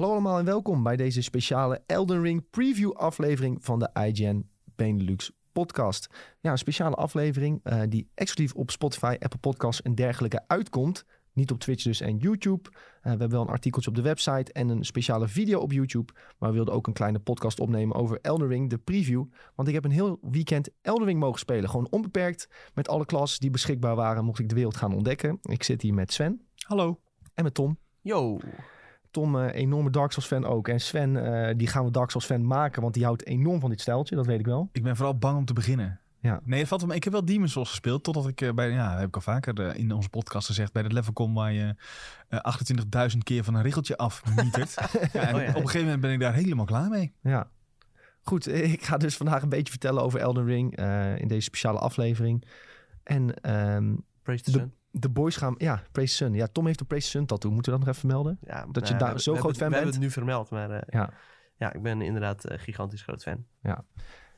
Hallo allemaal en welkom bij deze speciale Elden Ring preview aflevering van de IGN Benelux podcast. Ja, een speciale aflevering uh, die exclusief op Spotify, Apple Podcasts en dergelijke uitkomt. Niet op Twitch dus en YouTube. Uh, we hebben wel een artikeltje op de website en een speciale video op YouTube. Maar we wilden ook een kleine podcast opnemen over Elden Ring, de preview. Want ik heb een heel weekend Elden Ring mogen spelen. Gewoon onbeperkt met alle klassen die beschikbaar waren. Mocht ik de wereld gaan ontdekken. Ik zit hier met Sven. Hallo. En met Tom. Yo. Tom, uh, enorme Dark Souls fan ook. En Sven, uh, die gaan we Dark Souls fan maken, want die houdt enorm van dit stijltje, dat weet ik wel. Ik ben vooral bang om te beginnen. Ja. Nee, het valt wel. Ik heb wel Demon's Souls gespeeld, totdat ik uh, bij, ja, heb ik al vaker in onze podcast gezegd, bij het level kom waar je 28.000 keer van een richeltje afmietert. ja, en oh, ja. op een gegeven moment ben ik daar helemaal klaar mee. Ja. Goed, ik ga dus vandaag een beetje vertellen over Elden Ring in deze speciale aflevering. En um, de, de boys gaan... Ja, Praise Sun. Ja, Tom heeft een Praise Sun tattoo. Moeten we dat nog even vermelden? Ja, dat je daar zo groot fan bent? We hebben het nu vermeld, maar uh, ja. ja, ik ben inderdaad uh, gigantisch groot fan. Ja.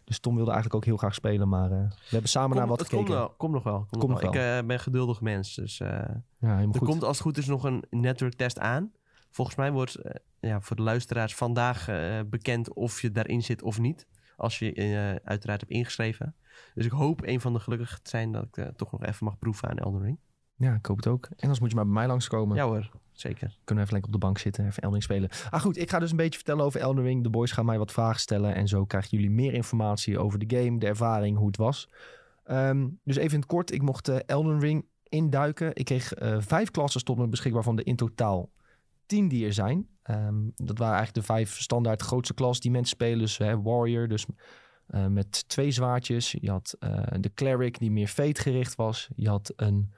Dus Tom wilde eigenlijk ook heel graag spelen, maar uh, we hebben samen kom, naar wat gekeken. Komt, wel, kom nog wel. Kom, nog wel. Ik ben geduldig mens, dus ja, er goed. komt als het goed is nog een network test aan. Volgens mij wordt ja, voor de luisteraars vandaag bekend of je daarin zit of niet. Als je uiteraard hebt ingeschreven. Dus ik hoop een van de gelukkigen te zijn dat ik toch nog even mag proeven aan Elden Ring. Ja, ik hoop het ook. En anders moet je maar bij mij langskomen. Ja hoor, zeker. Kunnen we even lekker op de bank zitten, even Elden Ring spelen. Ah goed, ik ga dus een beetje vertellen over Elden Ring. De boys gaan mij wat vragen stellen. En zo krijgen jullie meer informatie over de game, de ervaring, hoe het was. Um, dus even in het kort, ik mocht uh, Elden Ring induiken. Ik kreeg uh, vijf klassen tot me beschikbaar van de in totaal tien die er zijn. Um, dat waren eigenlijk de vijf standaard grootste klas die mensen spelen. Dus Warrior, dus uh, met twee zwaardjes. Je had de Cleric die meer fate gericht was. Je had een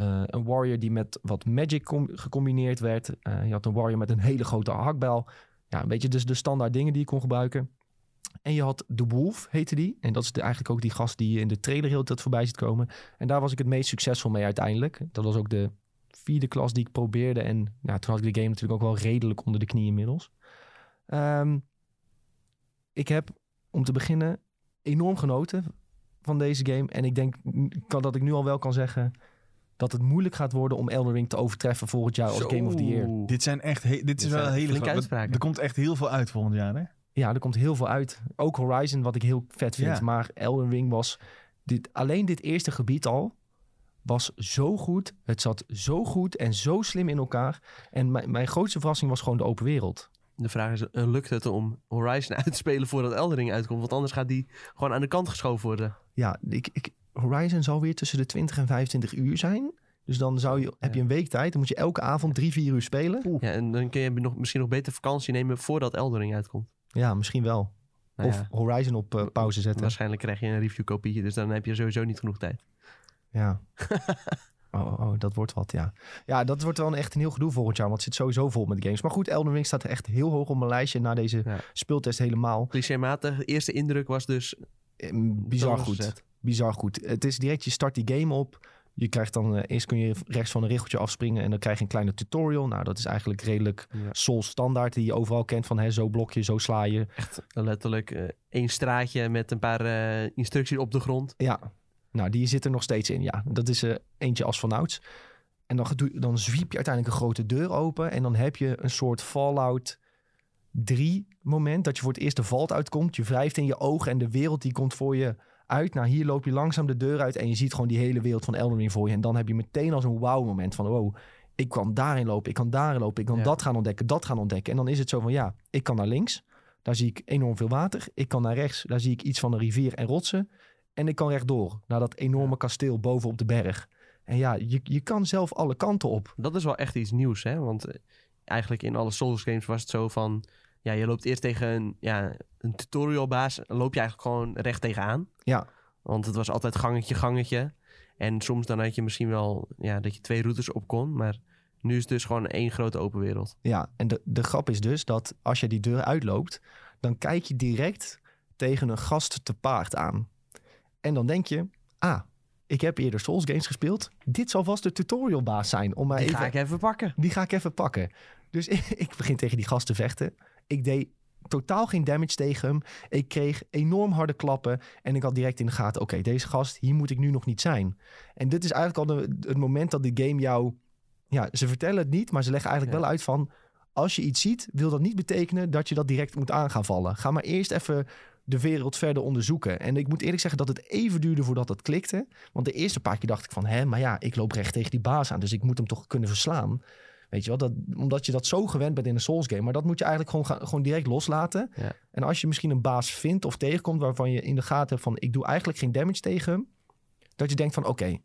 uh, een warrior die met wat magic gecombineerd werd. Uh, je had een warrior met een hele grote hakbel. Ja, een beetje dus de standaard dingen die je kon gebruiken. En je had de Wolf, heette die. En dat is eigenlijk ook die gast die je in de trailer heel tijd voorbij ziet komen. En daar was ik het meest succesvol mee uiteindelijk. Dat was ook de vierde klas die ik probeerde. En ja, toen had ik de game natuurlijk ook wel redelijk onder de knie inmiddels. Um, ik heb, om te beginnen, enorm genoten van deze game. En ik denk kan, dat ik nu al wel kan zeggen dat het moeilijk gaat worden om Elden Ring te overtreffen volgend jaar als Game of the Year. Dit zijn echt, dit, dit is wel een hele flinke uitspraken. Er komt echt heel veel uit volgend jaar, hè? Ja, er komt heel veel uit. Ook Horizon, wat ik heel vet vind. Ja. Maar Elden Ring was dit, alleen dit eerste gebied al was zo goed. Het zat zo goed en zo slim in elkaar. En mijn, mijn grootste verrassing was gewoon de open wereld. De vraag is, uh, lukt het om Horizon uit te spelen voordat Elden Ring uitkomt? Want anders gaat die gewoon aan de kant geschoven worden. Ja, ik, ik, Horizon zal weer tussen de 20 en 25 uur zijn. Dus dan zou je, heb je een week tijd. Dan moet je elke avond drie, vier uur spelen. Ja, en dan kun je nog, misschien nog beter vakantie nemen voordat Eldering uitkomt. Ja, misschien wel. Nou of ja. Horizon op uh, pauze zetten. Waarschijnlijk krijg je een review kopietje. Dus dan heb je sowieso niet genoeg tijd. Ja. oh, oh, dat wordt wat, ja. Ja, dat wordt wel echt een heel gedoe volgend jaar. Want het zit sowieso vol met games. Maar goed, Elden Ring staat echt heel hoog op mijn lijstje. Na deze ja. speeltest helemaal. Clichématig. Eerste indruk was dus... Bizar goed. Gezet bizar goed. Het is direct, je start die game op. Je krijgt dan, uh, eerst kun je rechts van een richeltje afspringen en dan krijg je een kleine tutorial. Nou, dat is eigenlijk redelijk ja. Soul standaard die je overal kent van hè, zo blok je, zo sla je. Echt letterlijk uh, één straatje met een paar uh, instructies op de grond. Ja, nou die zit er nog steeds in. Ja, dat is eentje als vanouds. En dan, dan zwiep je uiteindelijk een grote deur open en dan heb je een soort Fallout 3 moment dat je voor het eerst de valt uitkomt. Je wrijft in je ogen en de wereld die komt voor je uit. Nou, hier loop je langzaam de deur uit en je ziet gewoon die hele wereld van Elden Ring voor je. En dan heb je meteen als een wow moment van, wow, ik kan daarin lopen, ik kan daarin lopen, ik kan ja. dat gaan ontdekken, dat gaan ontdekken. En dan is het zo van, ja, ik kan naar links, daar zie ik enorm veel water. Ik kan naar rechts, daar zie ik iets van een rivier en rotsen. En ik kan rechtdoor, naar dat enorme kasteel boven op de berg. En ja, je, je kan zelf alle kanten op. Dat is wel echt iets nieuws, hè? Want eigenlijk in alle Souls games was het zo van ja, je loopt eerst tegen een, ja, een tutorialbaas. loop je eigenlijk gewoon recht tegenaan. Ja. Want het was altijd gangetje, gangetje. En soms dan had je misschien wel ja, dat je twee routes op kon. Maar nu is het dus gewoon één grote open wereld. Ja, en de, de grap is dus dat als je die deur uitloopt... dan kijk je direct tegen een gast te paard aan. En dan denk je, ah, ik heb eerder Souls games gespeeld. Dit zal vast de tutorialbaas zijn. Om mij die even, ga ik even pakken. Die ga ik even pakken. Dus ik begin tegen die gast te vechten. Ik deed totaal geen damage tegen hem. Ik kreeg enorm harde klappen. En ik had direct in de gaten: oké, deze gast, hier moet ik nu nog niet zijn. En dit is eigenlijk al de, het moment dat de game jou. Ja, ze vertellen het niet, maar ze leggen eigenlijk ja. wel uit van. als je iets ziet, wil dat niet betekenen dat je dat direct moet aan gaan vallen. Ga maar eerst even de wereld verder onderzoeken. En ik moet eerlijk zeggen dat het even duurde voordat het klikte. Want de eerste paar keer dacht ik van, hè, maar ja, ik loop recht tegen die baas aan. Dus ik moet hem toch kunnen verslaan. Weet je wel, dat, omdat je dat zo gewend bent in een Souls game. Maar dat moet je eigenlijk gewoon, gaan, gewoon direct loslaten. Ja. En als je misschien een baas vindt of tegenkomt waarvan je in de gaten hebt van, ik doe eigenlijk geen damage tegen hem. Dat je denkt van, oké,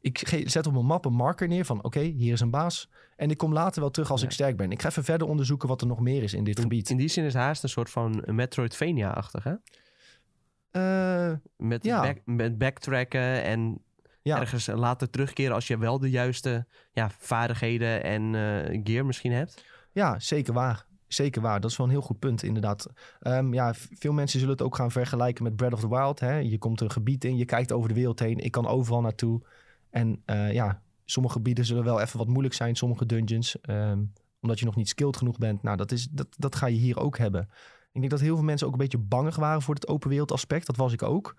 ik zet op mijn map een marker neer van, oké, hier is een baas. En ik kom later wel terug als Ja. ik sterk ben. Ik ga even verder onderzoeken wat er nog meer is in dit gebied. In die zin is haast een soort van Metroidvania-achtig, hè? Eh, Met, Ja. back- met backtracken en ja, ergens later terugkeren als je wel de juiste ja, vaardigheden en eh, gear misschien hebt. Ja, zeker waar. Zeker waar. Dat is wel een heel goed punt, inderdaad. Ehm, ja, veel mensen zullen het ook gaan vergelijken met Breath of the Wild. Hè? Je komt een gebied in, je kijkt over de wereld heen. Ik kan overal naartoe. En eh, ja, sommige gebieden zullen wel even wat moeilijk zijn. Sommige dungeons, ehm, omdat je nog niet skilled genoeg bent. Nou, dat, is, dat, dat ga je hier ook hebben. Ik denk dat heel veel mensen ook een beetje bangig waren voor het open wereld aspect. Dat was ik ook.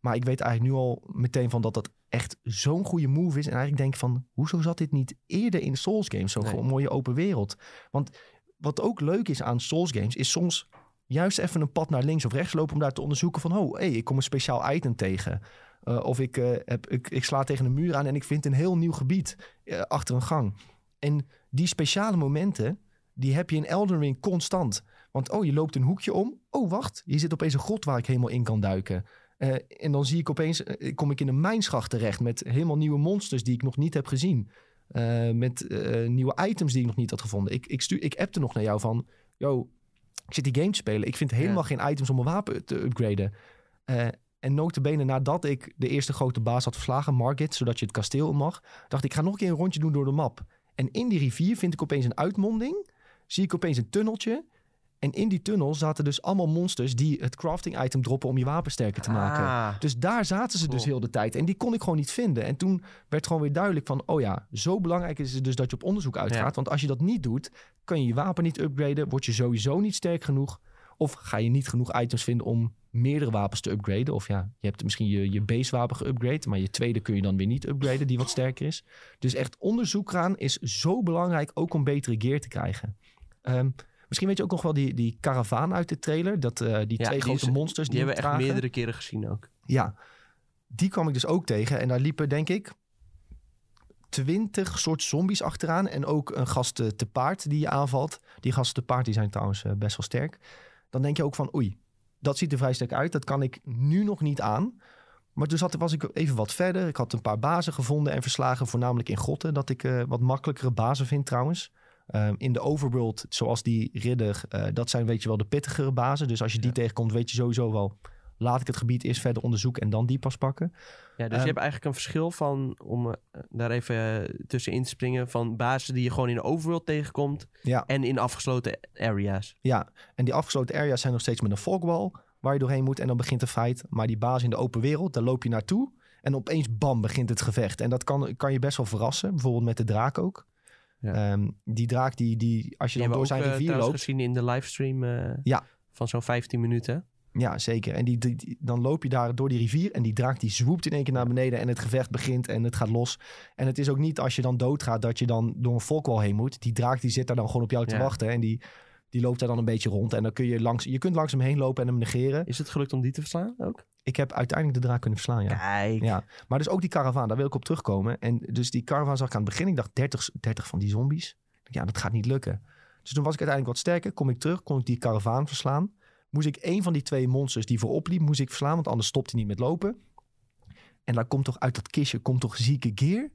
Maar ik weet eigenlijk nu al meteen van dat dat echt zo'n goede move is. En eigenlijk denk ik van, hoezo zat dit niet eerder in Souls games? Zo'n Nee. mooie open wereld. Want wat ook leuk is aan Souls games, is soms juist even een pad naar links of rechts lopen om daar te onderzoeken van, oh, hey, ik kom een speciaal item tegen. Uh, of ik, uh, heb, ik, ik sla tegen een muur aan en ik vind een heel nieuw gebied uh, achter een gang. En die speciale momenten, die heb je in Elden Ring constant. Want oh, je loopt een hoekje om. Oh, wacht, hier zit opeens een grot waar ik helemaal in kan duiken. Uh, en dan zie ik opeens, uh, kom ik in een mijnschacht terecht met helemaal nieuwe monsters die ik nog niet heb gezien. Uh, met nieuwe items die ik nog niet had gevonden. Ik, ik, stuur, ik appte nog naar jou van, yo, ik zit die game te spelen. Ik vind helemaal ja. geen items om mijn wapen te upgraden. En notabene nadat ik de eerste grote baas had verslagen, Margit, zodat je het kasteel mag, dacht ik, ik ga nog een keer een rondje doen door de map. En in die rivier vind ik opeens een uitmonding. Zie ik opeens een tunneltje. En in die tunnel zaten dus allemaal monsters die het crafting item droppen om je wapen sterker te maken. Ah, dus daar zaten ze cool. dus heel de tijd. En die kon ik gewoon niet vinden. En toen werd gewoon weer duidelijk van, oh ja, zo belangrijk is het dus dat je op onderzoek uitgaat. Ja. Want als je dat niet doet, kan je je wapen niet upgraden. Word je sowieso niet sterk genoeg. Of ga je niet genoeg items vinden om meerdere wapens te upgraden. Of ja, je hebt misschien je, je base wapen. Maar je tweede kun je dan weer niet upgraden, die wat sterker is. Dus echt onderzoek gaan is zo belangrijk, ook om betere gear te krijgen. Um, misschien weet je ook nog wel die, die karavaan uit de trailer. Dat, uh, die ja, twee die grote is, monsters. Die, die hebben we echt meerdere keren gezien ook. Ja, die kwam ik dus ook tegen. En daar liepen denk ik twintig soort zombies achteraan. En ook een gast te paard die je aanvalt. Die gasten te paard die zijn trouwens uh, best wel sterk. Dan denk je ook van oei, dat ziet er vrij sterk uit. Dat kan ik nu nog niet aan. Maar toen zat, was ik even wat verder. Ik had een paar bazen gevonden en verslagen, voornamelijk in grotten. Dat ik uh, wat makkelijkere bazen vind trouwens. Um, in de overworld, zoals die ridder, uh, dat zijn weet je wel de pittigere bazen. Dus als je die ja. tegenkomt, weet je sowieso wel... laat ik het gebied eerst verder onderzoeken en dan die pas pakken. Ja, dus um, je hebt eigenlijk een verschil van, om uh, daar even uh, tussenin te springen... van bazen die je gewoon in de overworld tegenkomt... Ja. en in afgesloten areas. Ja, en die afgesloten areas zijn nog steeds met een fogwall... waar je doorheen moet en dan begint de fight. Maar die baas in de open wereld, daar loop je naartoe... en opeens bam, begint het gevecht. En dat kan, kan je best wel verrassen, bijvoorbeeld met de draak ook... Ja. Um, die draak die, die als je die dan door zijn ook, rivier uh, loopt... gezien in de livestream uh, ja. van zo'n 15 minuten. Ja, zeker. En die, die, die, dan loop je daar door die rivier en die draak die zwoept in één keer naar beneden en het gevecht begint en het gaat los. En het is ook niet als je dan doodgaat dat je dan door een volkwal heen moet. Die draak die zit daar dan gewoon op jou te ja. wachten en die, die loopt daar dan een beetje rond. En dan kun je langs, je kunt langs hem heen lopen en hem negeren. Is het gelukt om die te verslaan ook? Ik heb uiteindelijk de draak kunnen verslaan, ja. Kijk. Ja. Maar dus ook die karavaan, daar wil ik op terugkomen. En dus die karavaan zag ik aan het begin. Ik dacht 30, 30 van die zombies. Ja, dat gaat niet lukken. Dus toen was ik uiteindelijk wat sterker. Kom ik terug, kon ik die karavaan verslaan. Moest ik een van die twee monsters die voorop liep, moest ik verslaan. Want anders stopt hij niet met lopen. En daar komt toch uit dat kistje, komt toch zieke gear?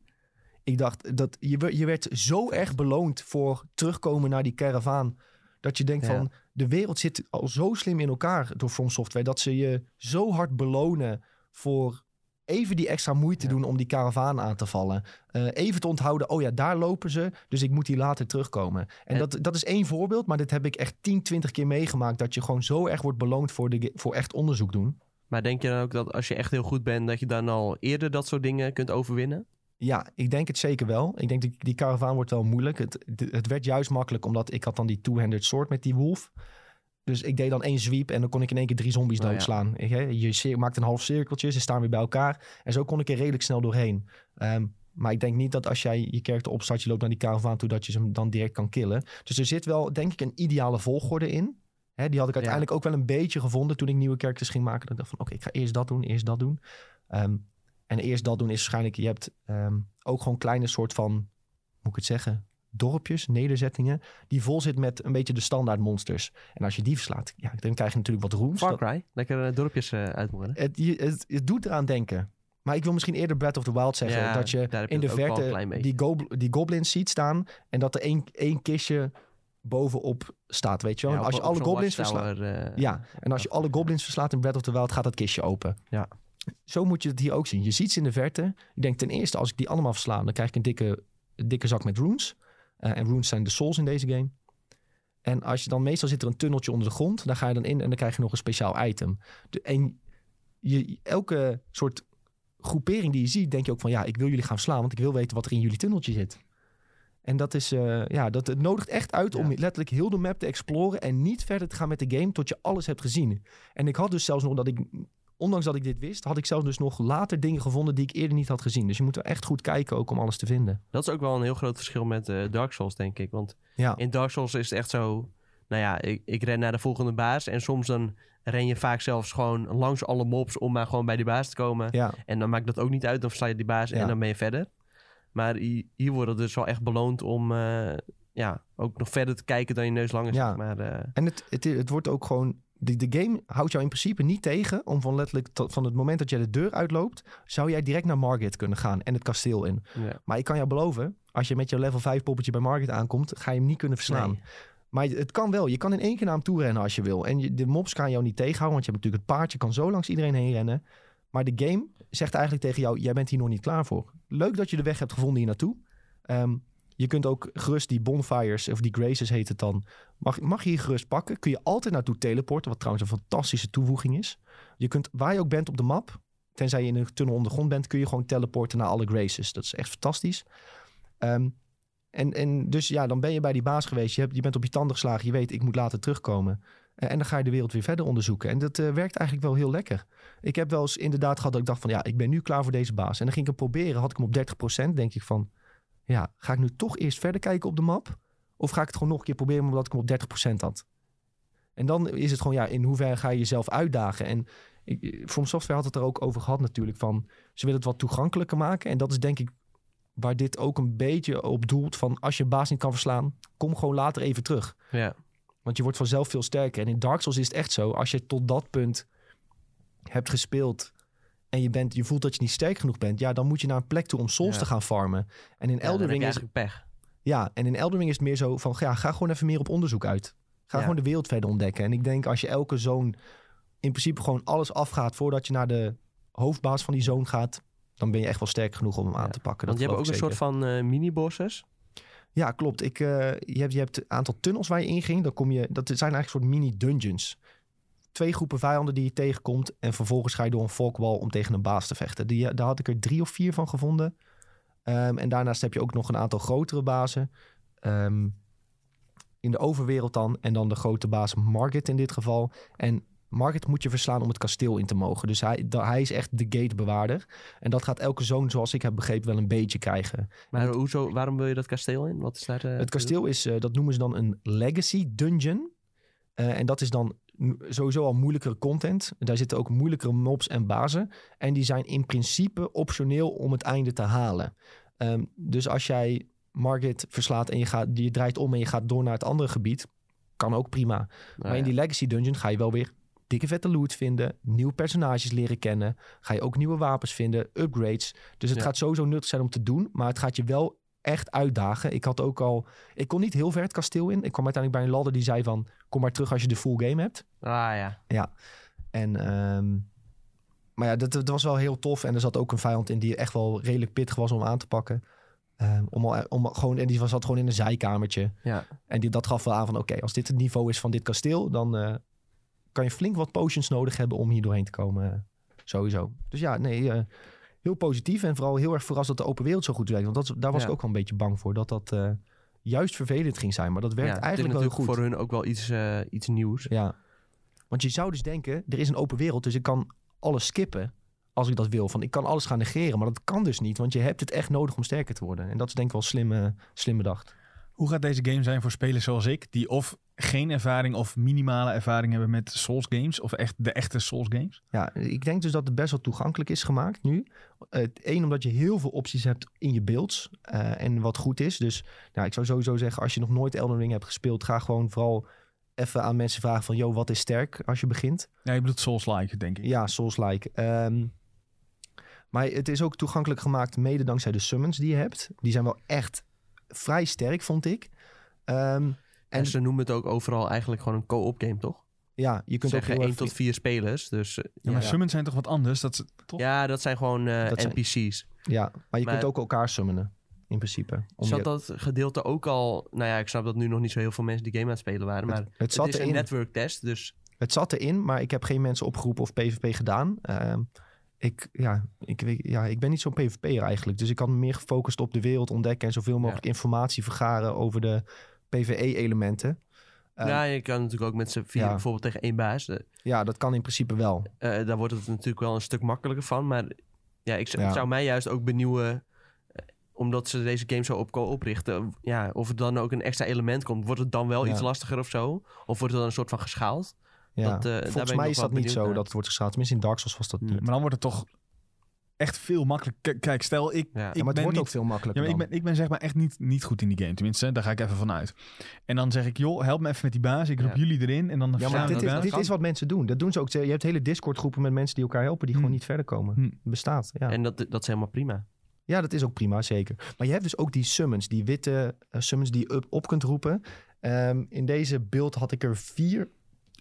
Ik dacht, dat je, je werd zo erg beloond voor terugkomen naar die karavaan. Dat je denkt ja. van, de wereld zit al zo slim in elkaar door From Software. Dat ze je zo hard belonen voor even die extra moeite ja. doen om die karavaan aan te vallen. Uh, even te onthouden, oh ja, daar lopen ze, dus ik moet hier later terugkomen. En, en dat, dat is één voorbeeld, maar dit heb ik echt 10, 20 keer meegemaakt... dat je gewoon zo erg wordt beloond voor, de, voor echt onderzoek doen. Maar denk je dan ook dat als je echt heel goed bent... dat je dan al eerder dat soort dingen kunt overwinnen? Ja, ik denk het zeker wel. Ik denk dat die karavaan wordt wel moeilijk. Het, het werd juist makkelijk, omdat ik had dan die two-handed sword met die wolf... Dus ik deed dan één sweep en dan kon ik in één keer drie zombies oh, doodslaan. Ja. Je maakt een half cirkeltje, ze staan weer bij elkaar. En zo kon ik er redelijk snel doorheen. Um, Maar ik denk niet dat als jij je character opstart, je loopt naar die karavaan toe, dat je hem dan direct kan killen. Dus er zit wel, denk ik, een ideale volgorde in. Hè, die had ik uiteindelijk ook wel een beetje gevonden toen ik nieuwe characters ging maken. Dat ik dacht van, oké, ik ga eerst dat doen, eerst dat doen. Ehm, en eerst dat doen is waarschijnlijk, je hebt ehm, ook gewoon kleine soort van, moet ik het zeggen, dorpjes, nederzettingen, die vol zit met een beetje de standaard monsters. En als je die verslaat, ja, dan krijg je natuurlijk wat rooms. Far Cry, lekker uh, dorpjes uh, uitmoorden. Het, het, het, doet eraan denken. Maar ik wil misschien eerder Breath of the Wild zeggen. Ja, dat je in de verte die, gob- die goblins ziet staan. En dat er één, één kistje bovenop staat, weet je wel. Ja, als je alle goblins verslaat... eh, Ja, en als je alle goblins verslaat in Breath of the Wild, gaat dat kistje open. Ja. Zo moet je het hier ook zien. Je ziet ze in de verte. Je denkt ten eerste, als ik die allemaal versla, dan krijg ik een dikke, een dikke zak met runes. Eh, en runes zijn de souls in deze game. En als je dan meestal zit er een tunneltje onder de grond, daar ga je dan in en dan krijg je nog een speciaal item. De, en je, elke soort groepering die je ziet, denk je ook van ja, ik wil jullie gaan verslaan, want ik wil weten wat er in jullie tunneltje zit. En dat is, eh, ja, dat het nodigt echt uit om letterlijk heel de map te exploren en niet verder te gaan met de game tot je alles hebt gezien. En ik had dus zelfs nog dat ik, ondanks dat ik dit wist, had ik zelfs dus nog later dingen gevonden die ik eerder niet had gezien. Dus je moet er echt goed kijken ook om alles te vinden. Dat is ook wel een heel groot verschil met eh, Dark Souls, denk ik. Want Ja, in Dark Souls is het echt zo... Nou ja, ik, ik ren naar de volgende baas. En soms dan ren je vaak zelfs gewoon langs alle mobs... om maar gewoon bij die baas te komen. ja, En dan maakt dat ook niet uit. Dan versla je die baas Ja. en dan ben je verder. Maar hi- hier wordt het dus wel echt beloond om... eh, ja, ook nog verder te kijken dan je neus lang is. Ja. Maar eh, En het, het, het wordt ook gewoon. De, de game houdt jou in principe niet tegen om van letterlijk tot- van het moment dat jij de deur uitloopt, zou jij direct naar Margit kunnen gaan en het kasteel in. ja. Maar ik kan jou beloven, als je met je level 5 poppetje bij Margit aankomt, ga je hem niet kunnen verslaan. Nee. Maar het kan wel. Je kan in één keer naar hem toe rennen als je wil. En je, de mobs kan jou niet tegenhouden, want je hebt natuurlijk het paardje, kan zo langs iedereen heen rennen. Maar de game zegt eigenlijk tegen jou, jij bent hier nog niet klaar voor. Leuk dat je de weg hebt gevonden hier naartoe. Ehm, je kunt ook gerust die bonfires, of die graces heet het dan, mag, mag je hier gerust pakken. Kun je altijd naartoe teleporten, wat trouwens een fantastische toevoeging is. Je kunt, waar je ook bent op de map, tenzij je in een tunnel onder de grond bent, kun je gewoon teleporten naar alle graces. Dat is echt fantastisch. Ehm, en, en dus ja, dan ben je bij die baas geweest. Je, hebt, je bent op je tanden geslagen. Je weet, ik moet later terugkomen. En dan ga je de wereld weer verder onderzoeken. En dat eh, werkt eigenlijk wel heel lekker. Ik heb wel eens inderdaad gehad dat ik dacht van... ja, ik ben nu klaar voor deze baas. En dan ging ik hem proberen. Had ik hem op 30%. Denk ik van... ja, ga ik nu toch eerst verder kijken op de map? Of ga ik het gewoon nog een keer proberen... omdat ik hem op 30% had? En dan is het gewoon, ja, in hoeverre ga je jezelf uitdagen? En ik, From Software had het er ook over gehad natuurlijk. Van, ze willen het wat toegankelijker maken. En dat is denk ik waar dit ook een beetje op doelt. Van als je baas niet kan verslaan, kom gewoon later even terug. ja. Want je wordt vanzelf veel sterker. En in Dark Souls is het echt zo. Als je tot dat punt hebt gespeeld en je, bent, je voelt dat je niet sterk genoeg bent, ja, dan moet je naar een plek toe om souls Ja. te gaan farmen. En in Ja, dan Elden heb je Ring is pech. ja, en in Elden Ring is het meer zo van, ja, ga gewoon even meer op onderzoek uit. Ga Ja. gewoon de wereld verder ontdekken. En ik denk als je elke zoon in principe gewoon alles afgaat voordat je naar de hoofdbaas van die zoon gaat, dan ben je echt wel sterk genoeg om hem aan te pakken. Want je hebt ook een soort van eh, mini-bosses. ja, klopt. Ik, eh, je, hebt, je hebt een aantal tunnels waar je in ging. Dan kom je, dat zijn eigenlijk soort mini-dungeons. Twee groepen vijanden die je tegenkomt. En vervolgens ga je door een volkwal om tegen een baas te vechten. Die, daar had ik er drie of vier van gevonden. Ehm, en daarnaast heb je ook nog een aantal grotere bazen. Ehm, in de overwereld dan. En dan de grote baas Margit in dit geval. En Margit moet je verslaan om het kasteel in te mogen. Dus hij, da- hij is echt de gatebewaarder. En dat gaat elke zoon, zoals ik heb begrepen, wel een beetje krijgen. Maar hoezo, waarom wil je dat kasteel in? Wat is daar... eh, Het kasteel is, eh, dat noemen ze dan een legacy dungeon. Eh, en dat is dan sowieso al moeilijkere content. Daar zitten ook moeilijkere mobs en bazen. En die zijn in principe optioneel om het einde te halen. Ehm, dus als jij Margit verslaat en je, gaat, je draait om en je gaat door naar het andere gebied, kan ook prima. Nou maar in die legacy dungeon ga je wel weer dikke vette loot vinden, nieuwe personages leren kennen, ga je ook nieuwe wapens vinden, upgrades. Dus het Ja. gaat sowieso nuttig zijn om te doen, maar het gaat je wel echt uitdagen. Ik had ook al, ik kon niet heel ver het kasteel in. Ik kwam uiteindelijk bij een ladder die zei van, kom maar terug als je de full game hebt. Ah ja. En, ehm, maar ja, dat, dat was wel heel tof. En er zat ook een vijand in die echt wel redelijk pittig was om aan te pakken. Ehm, om, al, om gewoon, en die was, zat gewoon in een zijkamertje. Ja. En die, dat gaf wel aan van, oké, als dit het niveau is van dit kasteel, dan eh, kan je flink wat potions nodig hebben om hier doorheen te komen. eh, sowieso. Dus ja, nee, eh, heel positief. En vooral heel erg verrast dat de open wereld zo goed werkt. Want dat, daar was Ja. ik ook wel een beetje bang voor, dat dat juist vervelend ging zijn. Maar dat werkt ja, eigenlijk wel goed. voor hun ook wel iets, eh, iets nieuws. Ja. Want je zou dus denken, er is een open wereld, dus ik kan alles skippen. als ik dat wil. Van ik kan alles gaan negeren, maar dat kan dus niet. Want je hebt het echt nodig om sterker te worden. En dat is denk ik wel slimme, slimme bedacht. Hoe gaat deze game zijn voor spelers zoals ik, die of geen ervaring of minimale ervaring hebben met Souls games, of echt de echte Souls games? Ja, ik denk dus dat het best wel toegankelijk is gemaakt nu. Eén, omdat je heel veel opties hebt in je builds eh, en wat goed is. Dus nou, ik zou sowieso zeggen, als je nog nooit Elden Ring hebt gespeeld, ga gewoon vooral even aan mensen vragen van, yo, wat is sterk als je begint? Ja, je bedoelt Souls-like, denk ik. Ja, Souls-like. Ehm, maar het is ook toegankelijk gemaakt mede dankzij de summons die je hebt. Die zijn wel echt vrij sterk, vond ik. Um, en, ze noemen het ook overal eigenlijk gewoon een co-op game, toch? Ja, je kunt Zeggen ook 1 tot 4 spelers. Dus, ja, ja, maar summons zijn toch wat anders? Dat, toch? Ja, dat zijn gewoon uh, dat NPC's. Zijn, ja, maar je kunt ook elkaar summonen. In principe. Zat je... dat gedeelte ook al... Nou ja, ik snap dat nu nog niet zo heel veel mensen die game aan het spelen waren. Maar het, het, zat het is erin. een network test, dus... Het zat erin, maar ik heb geen mensen opgeroepen of PvP gedaan. Uh, ik, ja, ik, ja, ik ben niet zo'n PvP'er eigenlijk. Dus ik had me meer gefocust op de wereld ontdekken... en zoveel mogelijk informatie vergaren over de PvE-elementen. ja, je kan natuurlijk ook met z'n vier bijvoorbeeld tegen één baas. Ja, dat kan in principe wel. Uh, daar wordt het natuurlijk wel een stuk makkelijker van. Maar ja, ik zou mij juist ook benieuwen eh, omdat ze deze game zo op oprichten, ja, of er dan ook een extra element komt, wordt het dan wel iets lastiger of zo? Of wordt het dan een soort van geschaald? Ja. Dat, uh, Volgens mij is dat niet zo dat het wordt geschaald. Tenminste, in Dark Souls was dat niet. Maar dan wordt het toch echt veel makkelijker. Kijk, stel ik. Ja, ik maar het ben wordt niet, ook veel makkelijker. Ja, maar ik, ben, ik ben zeg maar echt niet, niet goed in die game. Tenminste, daar ga ik even vanuit. En dan zeg ik, joh, help me even met die baas. Ik roep jullie erin. En dan ja, maar dit, is, dit is wat mensen doen. Dat doen ze ook. Je hebt hele Discord groepen met mensen die elkaar helpen. Die gewoon hm. niet verder komen. Hm. bestaat. Ja. En dat, dat is helemaal prima. Ja, dat is ook prima, zeker. Maar je hebt dus ook die summons, die witte uh, summons die je op, op kunt roepen. Um, in deze beeld had ik er vier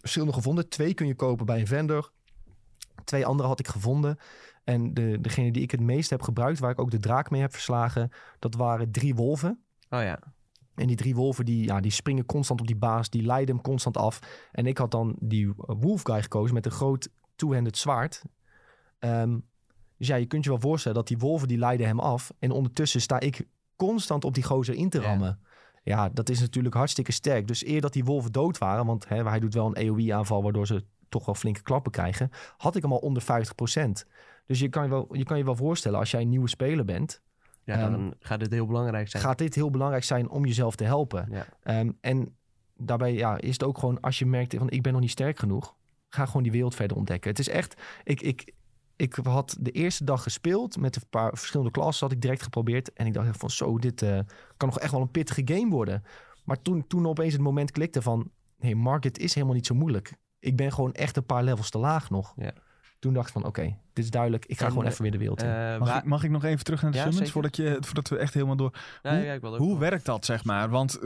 verschillende gevonden. Twee kun je kopen bij een vendor. Twee andere had ik gevonden. En de, degene die ik het meest heb gebruikt, waar ik ook de draak mee heb verslagen, dat waren drie wolven. Oh ja. En die drie wolven die, ja, die springen constant op die baas, die leiden hem constant af. En ik had dan die wolf guy gekozen met een groot two-handed zwaard. Um, dus ja, je kunt je wel voorstellen dat die wolven die leiden hem af. En ondertussen sta ik constant op die gozer in te rammen. Ja, dat is natuurlijk hartstikke sterk. Dus eer dat die wolven dood waren, want hè, hij doet wel een AoE-aanval waardoor ze toch wel flinke klappen krijgen, had ik hem al onder 50%. Dus je kan je wel, je kan je wel voorstellen, als jij een nieuwe speler bent, ja, dan um, gaat dit heel belangrijk zijn. Gaat dit heel belangrijk zijn om jezelf te helpen. Ja. Um, en daarbij ja, is het ook gewoon, als je merkt van ik ben nog niet sterk genoeg, ga gewoon die wereld verder ontdekken. Het is echt, ik, ik, ik had de eerste dag gespeeld met een paar verschillende klassen, had ik direct geprobeerd. En ik dacht van zo, dit uh, kan nog echt wel een pittige game worden. Maar toen, toen opeens het moment klikte van, hey, Market is helemaal niet zo moeilijk. Ik ben gewoon echt een paar levels te laag nog. Ja. Toen dacht ik van, oké, dit is duidelijk. Ik ga gewoon even weer de wereld in. Uh, mag, ik, mag, ik, nog even terug naar de ja, summons voordat, je, voordat we echt helemaal door... Ja, hoe, ja, ik hoe werkt dat, zeg maar? Want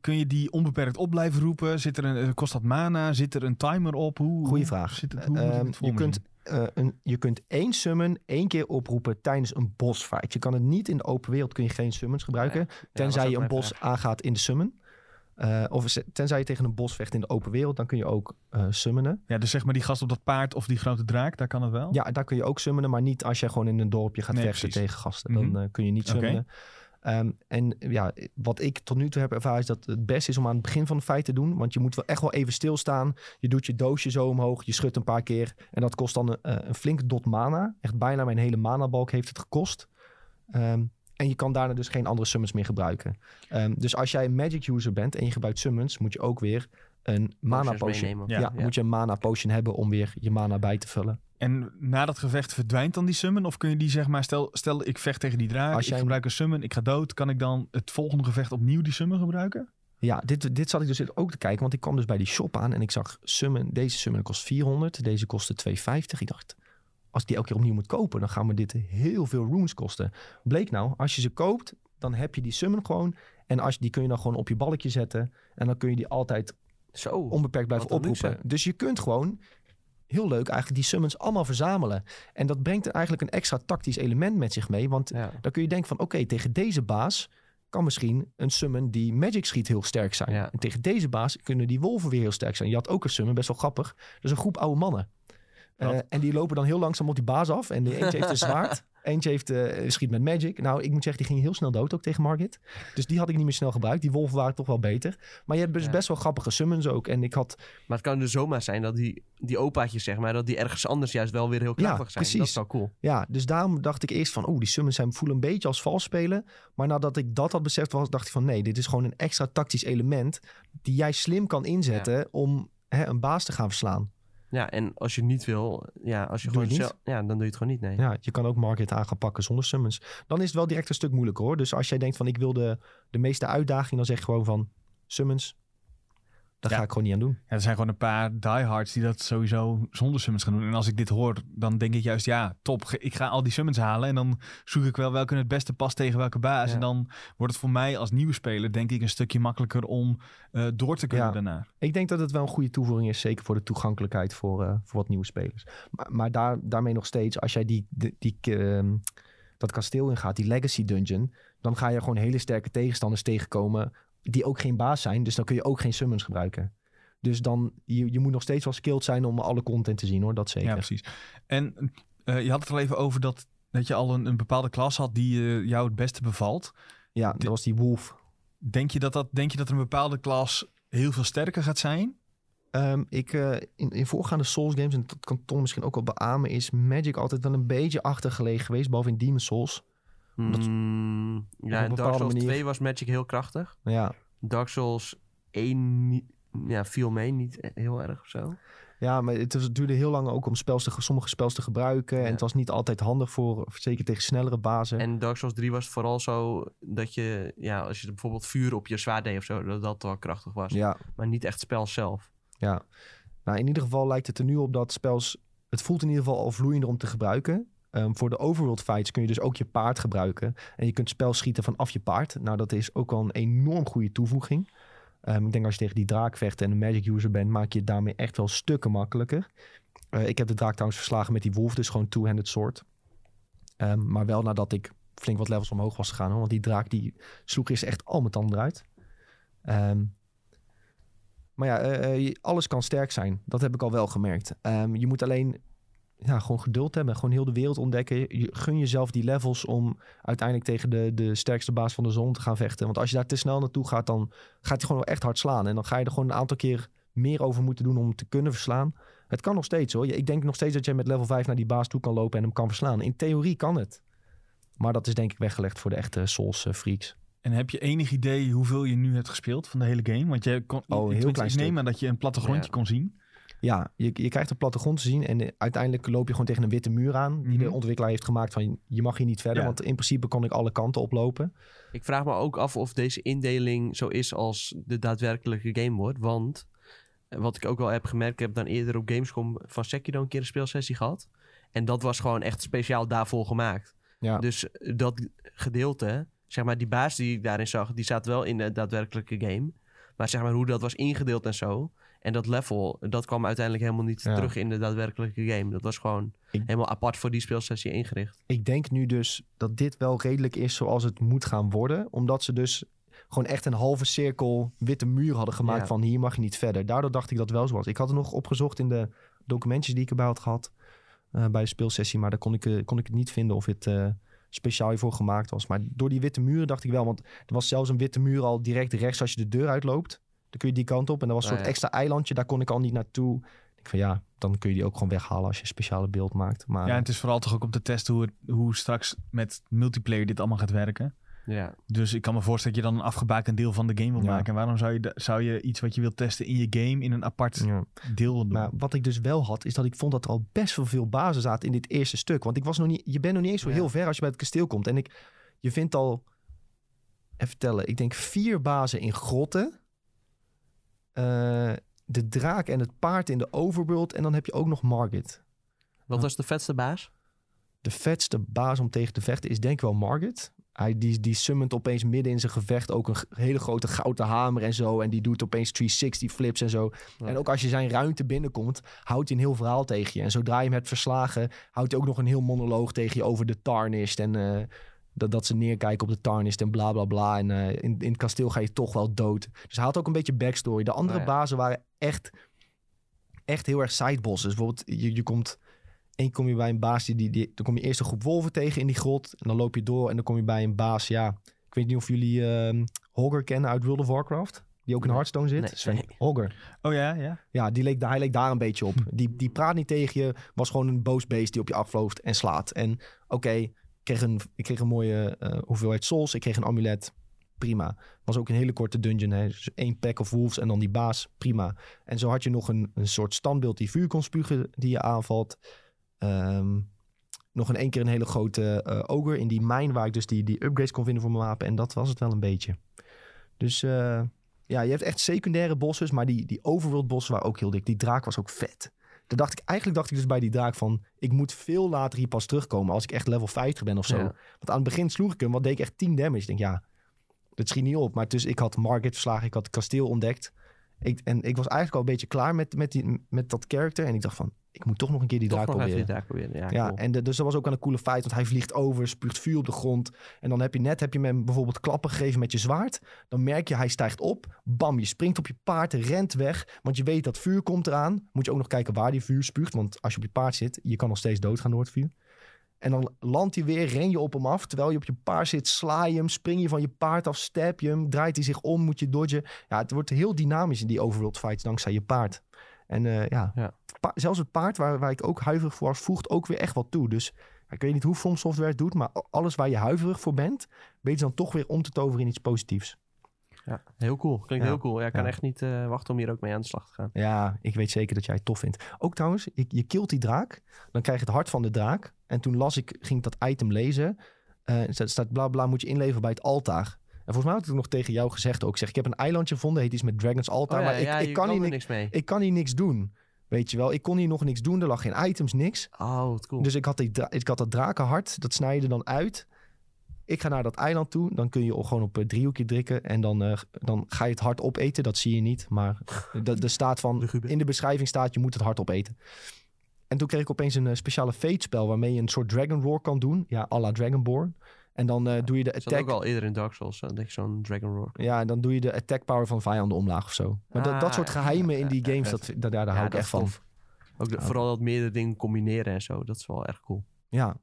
kun je die onbeperkt op blijven roepen? Zit er een, kost dat mana? Zit er een timer op? Hoe, Goeie vraag. Zit het, hoe uh, het je, kunt, uh, een, je kunt één summon één keer oproepen tijdens een boss fight. Je kan het niet in de open wereld, kun je geen summons gebruiken. tenzij je een boss aangaat in de summon. Uh, of tenzij je tegen een bos vecht in de open wereld, dan kun je ook uh, summonen. Ja, dus zeg maar die gast op dat paard of die grote draak, daar kan het wel? Ja, daar kun je ook summonen, maar niet als je gewoon in een dorpje gaat vechten tegen gasten. Dan uh, kun je niet summonen. Okay. Um, en ja, wat ik tot nu toe heb ervaren is dat het beste is om aan het begin van de fight te doen. Want je moet wel echt wel even stilstaan. Je doet je doosje zo omhoog, je schudt een paar keer. En dat kost dan een, een flinke dot mana. Echt bijna mijn hele mana balk heeft het gekost. Um, en je kan daarna dus geen andere summons meer gebruiken. Um, dus als jij een magic user bent en je gebruikt summons, moet je ook weer een mana potion. Ja, ja, moet je een mana potion hebben om weer je mana bij te vullen. En na dat gevecht verdwijnt dan die summon? Of kun je die zeg maar, stel, stel ik vecht tegen die draak, als ik gebruik een summon, ik ga dood. Kan ik dan het volgende gevecht opnieuw die summon gebruiken? Ja, dit, dit zat ik dus ook te kijken, want ik kwam dus bij die shop aan en ik zag summon, deze summon kost 400, deze kostte 250. Ik dacht, als ik die elke keer opnieuw moet kopen, dan gaan me dit heel veel runes kosten. Bleek nou, als je ze koopt, dan heb je die summon gewoon. En als, die kun je dan gewoon op je balkje zetten. En dan kun je die altijd Zo, onbeperkt blijven oproepen. Dus je kunt gewoon heel leuk eigenlijk die summons allemaal verzamelen. En dat brengt eigenlijk een extra tactisch element met zich mee. Want dan kun je denken van oké, tegen deze baas kan misschien een summon die magic schiet heel sterk zijn. En tegen deze baas kunnen die wolven weer heel sterk zijn. Je had ook een summon, best wel grappig. Dus een groep oude mannen. Eh, en die lopen dan heel langzaam op die baas af. En de eentje heeft een zwaard. Eentje heeft, eh, schiet met magic. Nou, ik moet zeggen, die ging heel snel dood ook tegen Margit. Dus die had ik niet meer snel gebruikt. Die wolven waren toch wel beter. Maar je hebt dus Ja. best wel grappige summons ook. En ik had Maar het kan dus zomaar zijn dat die, die opaatjes, zeg maar, dat die ergens anders juist wel weer heel krachtig zijn. precies. Dat is wel cool. Ja, dus daarom dacht ik eerst van... oeh, die summons zijn voelen een beetje als vals spelen. Maar nadat ik dat had beseft, was, dacht ik van... nee, dit is gewoon een extra tactisch element... die jij slim kan inzetten om hè, een baas te gaan verslaan. Ja, en als je niet wil, ja, als je Doe gewoon zelf- ja, dan doe je het gewoon niet, nee. Ja, je kan ook Market aan gaan pakken zonder summons. Dan is het wel direct een stuk moeilijker hoor. Dus als jij denkt van ik wil de, de meeste uitdaging... dan zeg je gewoon van summons. Daar Ja. ga ik gewoon niet aan doen. Ja, er zijn gewoon een paar diehards die dat sowieso zonder summons gaan doen. En als ik dit hoor, dan denk ik juist, ja, top. Ik ga al die summons halen en dan zoek ik wel welke het beste past tegen welke baas. Ja. En dan wordt het voor mij als nieuwe speler, denk ik, een stukje makkelijker om eh, door te kunnen Ja. daarna. Ik denk dat het wel een goede toevoeging is. Zeker voor de toegankelijkheid voor, eh, voor wat nieuwe spelers. Maar, maar daar, daarmee nog steeds, als jij die, die, die, ehm, dat kasteel ingaat, die legacy dungeon... dan ga je gewoon hele sterke tegenstanders tegenkomen... die ook geen baas zijn. Dus dan kun je ook geen summons gebruiken. Dus dan, je, je moet nog steeds wel skilled zijn om alle content te zien hoor. Dat zeker. Ja, precies. En eh, je had het al even over dat, dat je al een, een bepaalde klas had die eh, jou het beste bevalt. Ja, dat was die wolf. Denk je dat, dat, denk je dat een bepaalde klas heel veel sterker gaat zijn? Ehm, ik, eh, in, in voorgaande Souls games, en dat kan Tom misschien ook wel beamen, is Magic altijd wel een beetje achtergelegen geweest, behalve in Demon Souls. Dat- Mm, ja, een Dark Souls manier. 2 was Magic heel krachtig. Ja, Dark Souls 1 niet, ja, viel mee, niet heel erg of zo. ja maar het, was- het duurde heel lang ook om spels te, sommige spels te gebruiken. En het was niet altijd handig voor, zeker tegen snellere bazen. En Dark Souls 3 was vooral zo dat je, ja, als je bijvoorbeeld vuur op je zwaard deed of zo, dat dat wel krachtig was. ja, Maar niet echt het spel zelf. ja. Nou, in ieder geval lijkt het er nu op dat spels... Het voelt in ieder geval al vloeiender om te gebruiken. Ehm, voor de overworld fights kun je dus ook je paard gebruiken. En je kunt spel schieten vanaf je paard. Nou, dat is ook wel een enorm goede toevoeging. Ehm, ik denk als je tegen die draak vecht en een magic user bent, maak je het daarmee echt wel stukken makkelijker. Eh, ik heb de draak trouwens verslagen met die wolf, dus gewoon two-handed sword. Ehm, maar wel nadat ik flink wat levels omhoog was gegaan. Hoor, want die draak die sloeg eerst echt al mijn tanden. Ehm, maar ja, eh, eh, alles kan sterk zijn. Dat heb ik al wel gemerkt. Je moet alleen ja, gewoon geduld hebben. Gewoon heel de wereld ontdekken. Je, gun jezelf die levels om uiteindelijk tegen de, de sterkste baas van de zon te gaan vechten. Want als je daar te snel naartoe gaat, dan gaat hij gewoon wel echt hard slaan. En dan ga je er gewoon een aantal keer meer over moeten doen om hem te kunnen verslaan. Het kan nog steeds hoor. Ik denk nog steeds dat je met level 5 naar die baas toe kan lopen en hem kan verslaan. In theorie kan het. Maar dat is denk ik weggelegd voor de echte Souls eh, freaks. En heb je enig idee hoeveel je nu hebt gespeeld van de hele game? Want je kon, Oh, een heel klein neem aan dat je een plattegrondje Ja. kon zien. Ja, je, je krijgt een plattegrond te zien en uiteindelijk loop je gewoon tegen een witte muur aan. Die Mhm. de ontwikkelaar heeft gemaakt van je mag hier niet verder. Ja. Want in principe kon ik alle kanten oplopen. Ik vraag me ook af of deze indeling zo is als de daadwerkelijke game wordt. Want eh, wat ik ook wel heb gemerkt, ik heb dan eerder op Gamescom van Sekiro een keer een speelsessie gehad. En dat was gewoon echt speciaal daarvoor gemaakt. Ja. Dus eh, dat gedeelte, zeg maar die baas die ik daarin zag, die zat wel in de daadwerkelijke game. Maar zeg maar hoe dat was ingedeeld en zo. En dat level, dat kwam uiteindelijk helemaal niet Ja. terug in de daadwerkelijke game. Dat was gewoon Ik- helemaal apart voor die speelsessie ingericht. Ik denk nu dus dat dit wel redelijk is zoals het moet gaan worden. Omdat ze dus gewoon echt een halve cirkel witte muur hadden gemaakt Ja. van hier mag je niet verder. Daardoor dacht ik dat wel zo was. Ik had het nog opgezocht in de documentjes die ik erbij had gehad eh, bij de speelsessie. Maar daar kon ik, eh, kon ik het niet vinden of het eh, speciaal hiervoor gemaakt was. Maar door die witte muren dacht ik wel. Want er was zelfs een witte muur al direct rechts als je de deur uitloopt. Dan kun je die kant op. En dat was een Ah, soort ja. extra eilandje. Daar kon ik al niet naartoe. Ik denk van ja, dan kun je die ook gewoon weghalen als je een speciale beeld maakt. Maar Ja, en het is vooral toch ook om te testen hoe, het, hoe straks met multiplayer dit allemaal gaat werken. Ja, Dus ik kan me voorstellen dat je dan een afgebakend deel van de game wil Ja. maken. En waarom zou je, zou je iets wat je wilt testen in je game in een apart ja. deel doen? Maar wat ik dus wel had, is dat ik vond dat er al best wel veel bazen zaten in dit eerste stuk. Want ik was nog niet, je bent nog niet eens zo Ja. heel ver als je bij het kasteel komt. En ik, je vindt al, even tellen, ik denk vier bazen in grotten. Eh, de draak en het paard in de overworld. En dan heb je ook nog Margit. wat was de vetste baas? De vetste baas om tegen te vechten is denk ik wel Margit. Hij, die, die summont opeens midden in zijn gevecht ook een hele grote gouden hamer en zo. En die doet opeens 360 flips en zo. Ja. En ook als je zijn ruimte binnenkomt, houdt hij een heel verhaal tegen je. En zodra je hem hebt verslagen, houdt hij ook nog een heel monoloog tegen je over de Tarnished. En eh, dat, dat ze neerkijken op de Tarnished en bla bla bla. En eh, in, in het kasteel ga je toch wel dood. Dus hij had ook een beetje backstory. De andere Oh ja. bazen waren echt, echt heel erg sidebosses. Bijvoorbeeld, je, je komt Eén kom je bij een baas, die, die, die, dan kom je eerst een groep wolven tegen in die grot. En dan loop je door en dan kom je bij een baas, ja... Ik weet niet of jullie ehm Hogger kennen uit World of Warcraft. Die ook in. Hearthstone zit. Nee, Sven nee. Hogger. Oh ja, ja. Ja, die leek, hij leek daar een beetje op. Die, die praat niet tegen je. Was gewoon een boos beest die op je afvlooft en slaat. En oké, kreeg ik kreeg een mooie eh, hoeveelheid souls. Ik kreeg een amulet. Prima. Was ook een hele korte dungeon. Hè. Dus pack of wolves en dan die baas. Prima. En zo had je nog een, een soort standbeeld die vuur kon spugen die je aanvalt. Ehm, nog in één keer een hele grote eh ogre in die mijn waar ik dus die, die upgrades kon vinden voor mijn wapen. En dat was het wel een beetje. Dus eh, ja, je hebt echt secundaire bosses, maar die, die overworld bossen waren ook heel dik. Die draak was ook vet. Daar dacht ik, eigenlijk dacht ik dus bij die draak van, ik moet veel later hier pas terugkomen als ik echt level 50 ben of zo. Ja. Want aan het begin sloeg ik hem, wat deed ik echt 10 damage. Ik denk, ja, dat schiet niet op. Maar dus ik had Market verslagen, ik had het kasteel ontdekt. Ik, en ik was eigenlijk al een beetje klaar met, met, die, met dat character. En ik dacht van, ik moet toch nog een keer die Toch draak proberen. die draak proberen. Ja, Ja, cool. en de- dus dat was ook aan een coole feit, want hij vliegt over, spuugt vuur op de grond. En dan heb je net heb je hem bijvoorbeeld klappen gegeven met je zwaard. Dan merk je, hij stijgt op. Bam, je springt op je paard, rent weg. Want je weet dat vuur komt eraan. Moet je ook nog kijken waar die vuur spuugt. Want als je op je paard zit, je kan nog steeds doodgaan door het vuur. En dan landt hij weer, ren je op hem af. Terwijl je op je paard zit, sla je hem, spring je van je paard af, stab je hem. Draait hij zich om, moet je dodgen. Ja, het wordt heel dynamisch in die overworld fights dankzij je paard. En eh, ja, zelfs het paard waar, waar ik ook huiverig voor was, voegt ook weer echt wat toe. Dus ik weet niet hoe From Software het doet, maar alles waar je huiverig voor bent, weet je dan toch weer om te toveren in iets positiefs. Ja, heel cool. Klinkt Ja. heel cool. Ja, ik kan Ja. echt niet eh, wachten om hier ook mee aan de slag te gaan. Ja, ik weet zeker dat jij het tof vindt. Ook trouwens, je, je killt die draak, dan krijg je het hart van de draak. En toen las ik, ging ik dat item lezen. Staat, staat bla bla, moet je inleveren bij het altaar. En volgens mij had ik het nog tegen jou gezegd ook. Zeg, ik heb een eilandje gevonden, heet iets met Dragon's Altaar. Oh ja, maar ik, ja, ik, je kan hier er ni- niks mee. ik kan hier niks doen. Weet je wel, ik kon hier nog niks doen. Er lag geen items, niks. Oh, wat cool. Dus ik had, die ik had dat drakenhart, dat snij je er dan uit. Ik ga naar dat eiland toe. Dan kun je gewoon op een driehoekje drukken. En dan, eh, dan ga je het hart opeten. Dat zie je niet. Maar de- er staat van, in de beschrijving staat, je moet het hart opeten. En toen kreeg ik opeens een eh, speciale fate spel waarmee je een soort Dragon Roar kan doen. Ja, à la Dragonborn. En dan eh, doe je de Dat attack... ook al eerder in Dark Souls. denk ik zo'n Dragon Roar. Ja, en dan doe je de attack power van vijanden omlaag of zo. Maar dat, dat Ah, soort geheimen in die ja, games, dat, dat, daar, daar hou ik dat echt van. Ook de- Ja. vooral dat meerdere dingen combineren en zo. Dat is wel erg cool. Ja,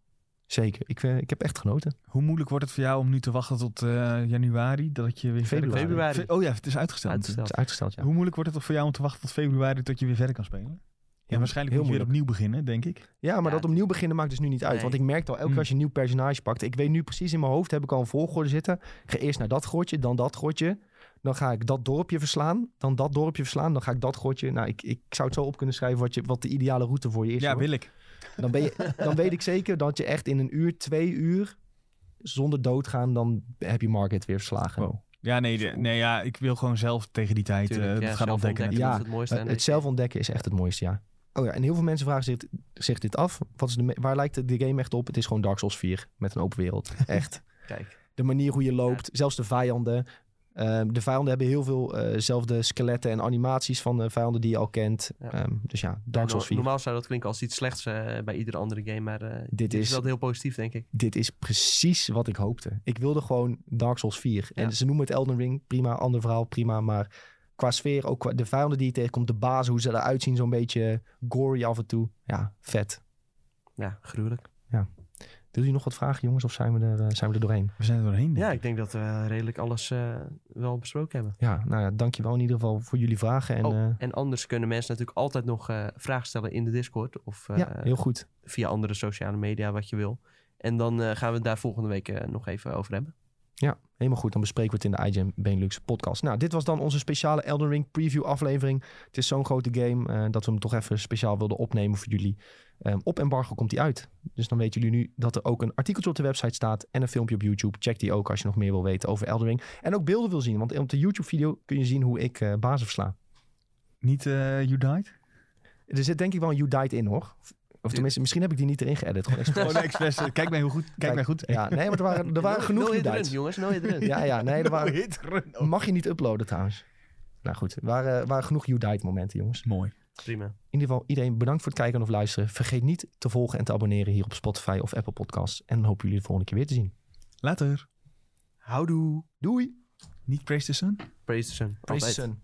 zeker. Ik, eh, ik heb echt genoten. Hoe moeilijk wordt het voor jou om nu te wachten tot eh, januari? Dat je weer Februari. Oh ja, het is uitgesteld. Uitgesteld. Het is uitgesteld, ja. Hoe moeilijk wordt het voor jou om te wachten tot februari tot je weer verder kan spelen? Ja, waarschijnlijk heel moet je weer opnieuw beginnen, denk ik. Ja, maar Ja, dat opnieuw beginnen maakt dus nu niet uit. Nee. Want ik merkte al, elke keer Mm. als je een nieuw personage pakt... Ik weet nu precies in mijn hoofd, heb ik al een volgorde zitten. Ik ga eerst naar dat grotje, dan dat grotje. Dan ga ik dat dorpje verslaan. Dan dat dorpje verslaan. Dan ga ik dat grotje... Nou, ik, ik zou het zo op kunnen schrijven wat, je, wat de ideale route voor je is. ja, hoor. wil ik. Dan, ben je, dan weet ik zeker dat je echt in een uur, twee uur... zonder doodgaan, dan heb je Market weer verslagen. Wow. Ja, nee, de- nee ja, ik wil gewoon zelf tegen die tijd Tuurlijk, eh, ja, dat gaan ontdekken. ontdekken, Ja, het. Eh, het zelf ontdekken is echt het mooiste, ja. Oh ja, en heel veel mensen vragen zich, zich dit af. Wat is de, waar lijkt de game echt op? Het is gewoon Dark Souls 4 met een open wereld. Echt. Kijk, de manier hoe je loopt, zelfs de vijanden. Ehm, de vijanden hebben heel veel eh, zelfde skeletten en animaties van de vijanden die je al kent. Ja. Ehm, dus ja, Dark Souls 4. normaal zou dat klinken als iets slechts eh, bij iedere andere game. Maar eh, dit, is- is wel heel positief, denk ik. Dit is precies wat ik hoopte. Ik wilde gewoon Dark Souls 4. Ja. En ze noemen het Elden Ring, prima, ander verhaal, prima. Maar qua sfeer, ook qua de vijanden die je tegenkomt, de bazen, hoe ze eruit zien, zo'n beetje gory af en toe. Ja, vet. Ja, gruwelijk. Wil je nog wat vragen, jongens, of zijn we er, eh, zijn we er doorheen? We zijn er doorheen. denk Ja, ik. denk dat we redelijk alles eh, wel besproken hebben. Ja, nou ja, dankjewel in ieder geval voor jullie vragen. En oh, eh, en anders kunnen mensen natuurlijk altijd nog eh, vragen stellen in de Discord. Of eh, ja, heel goed. via andere sociale media, wat je wil. En dan eh, gaan we het daar volgende week eh, nog even over hebben. Ja, helemaal goed. Dan bespreken we het in de IGN Benelux podcast. Nou, dit was dan onze speciale Elden Ring preview aflevering. Het is zo'n grote game eh, dat we hem toch even speciaal wilden opnemen voor jullie. Ehm, op embargo komt hij uit. Dus dan weten jullie nu dat er ook een artikeltje op de website staat en een filmpje op YouTube. Check die ook als je nog meer wil weten over Elden Ring. En ook beelden wil zien, want op de YouTube video kun je zien hoe ik eh bazen versla. Niet eh You Died? Er zit denk ik wel een You Died in hoor. Of tenminste, misschien heb ik die niet erin geëdit. Gewoon expres. Gewoon expres. eh, Kijk mij hoe goed. Kijk, mij goed. Ja, nee, maar er waren, er waren No- genoeg no hit run, jongens, no. Ja, ja, nee, er waren, Mag je niet uploaden trouwens. Nou goed, er waren, waren genoeg You Died momenten, jongens. Mooi. Prima. In ieder geval, iedereen bedankt voor het kijken of luisteren. Vergeet niet te volgen en te abonneren hier op Spotify of Apple Podcasts. En dan hopen jullie de volgende keer weer te zien. Later. Houdoe. Doei! Niet Praise the Sun? Praise the sun. Praise the Altijd. sun.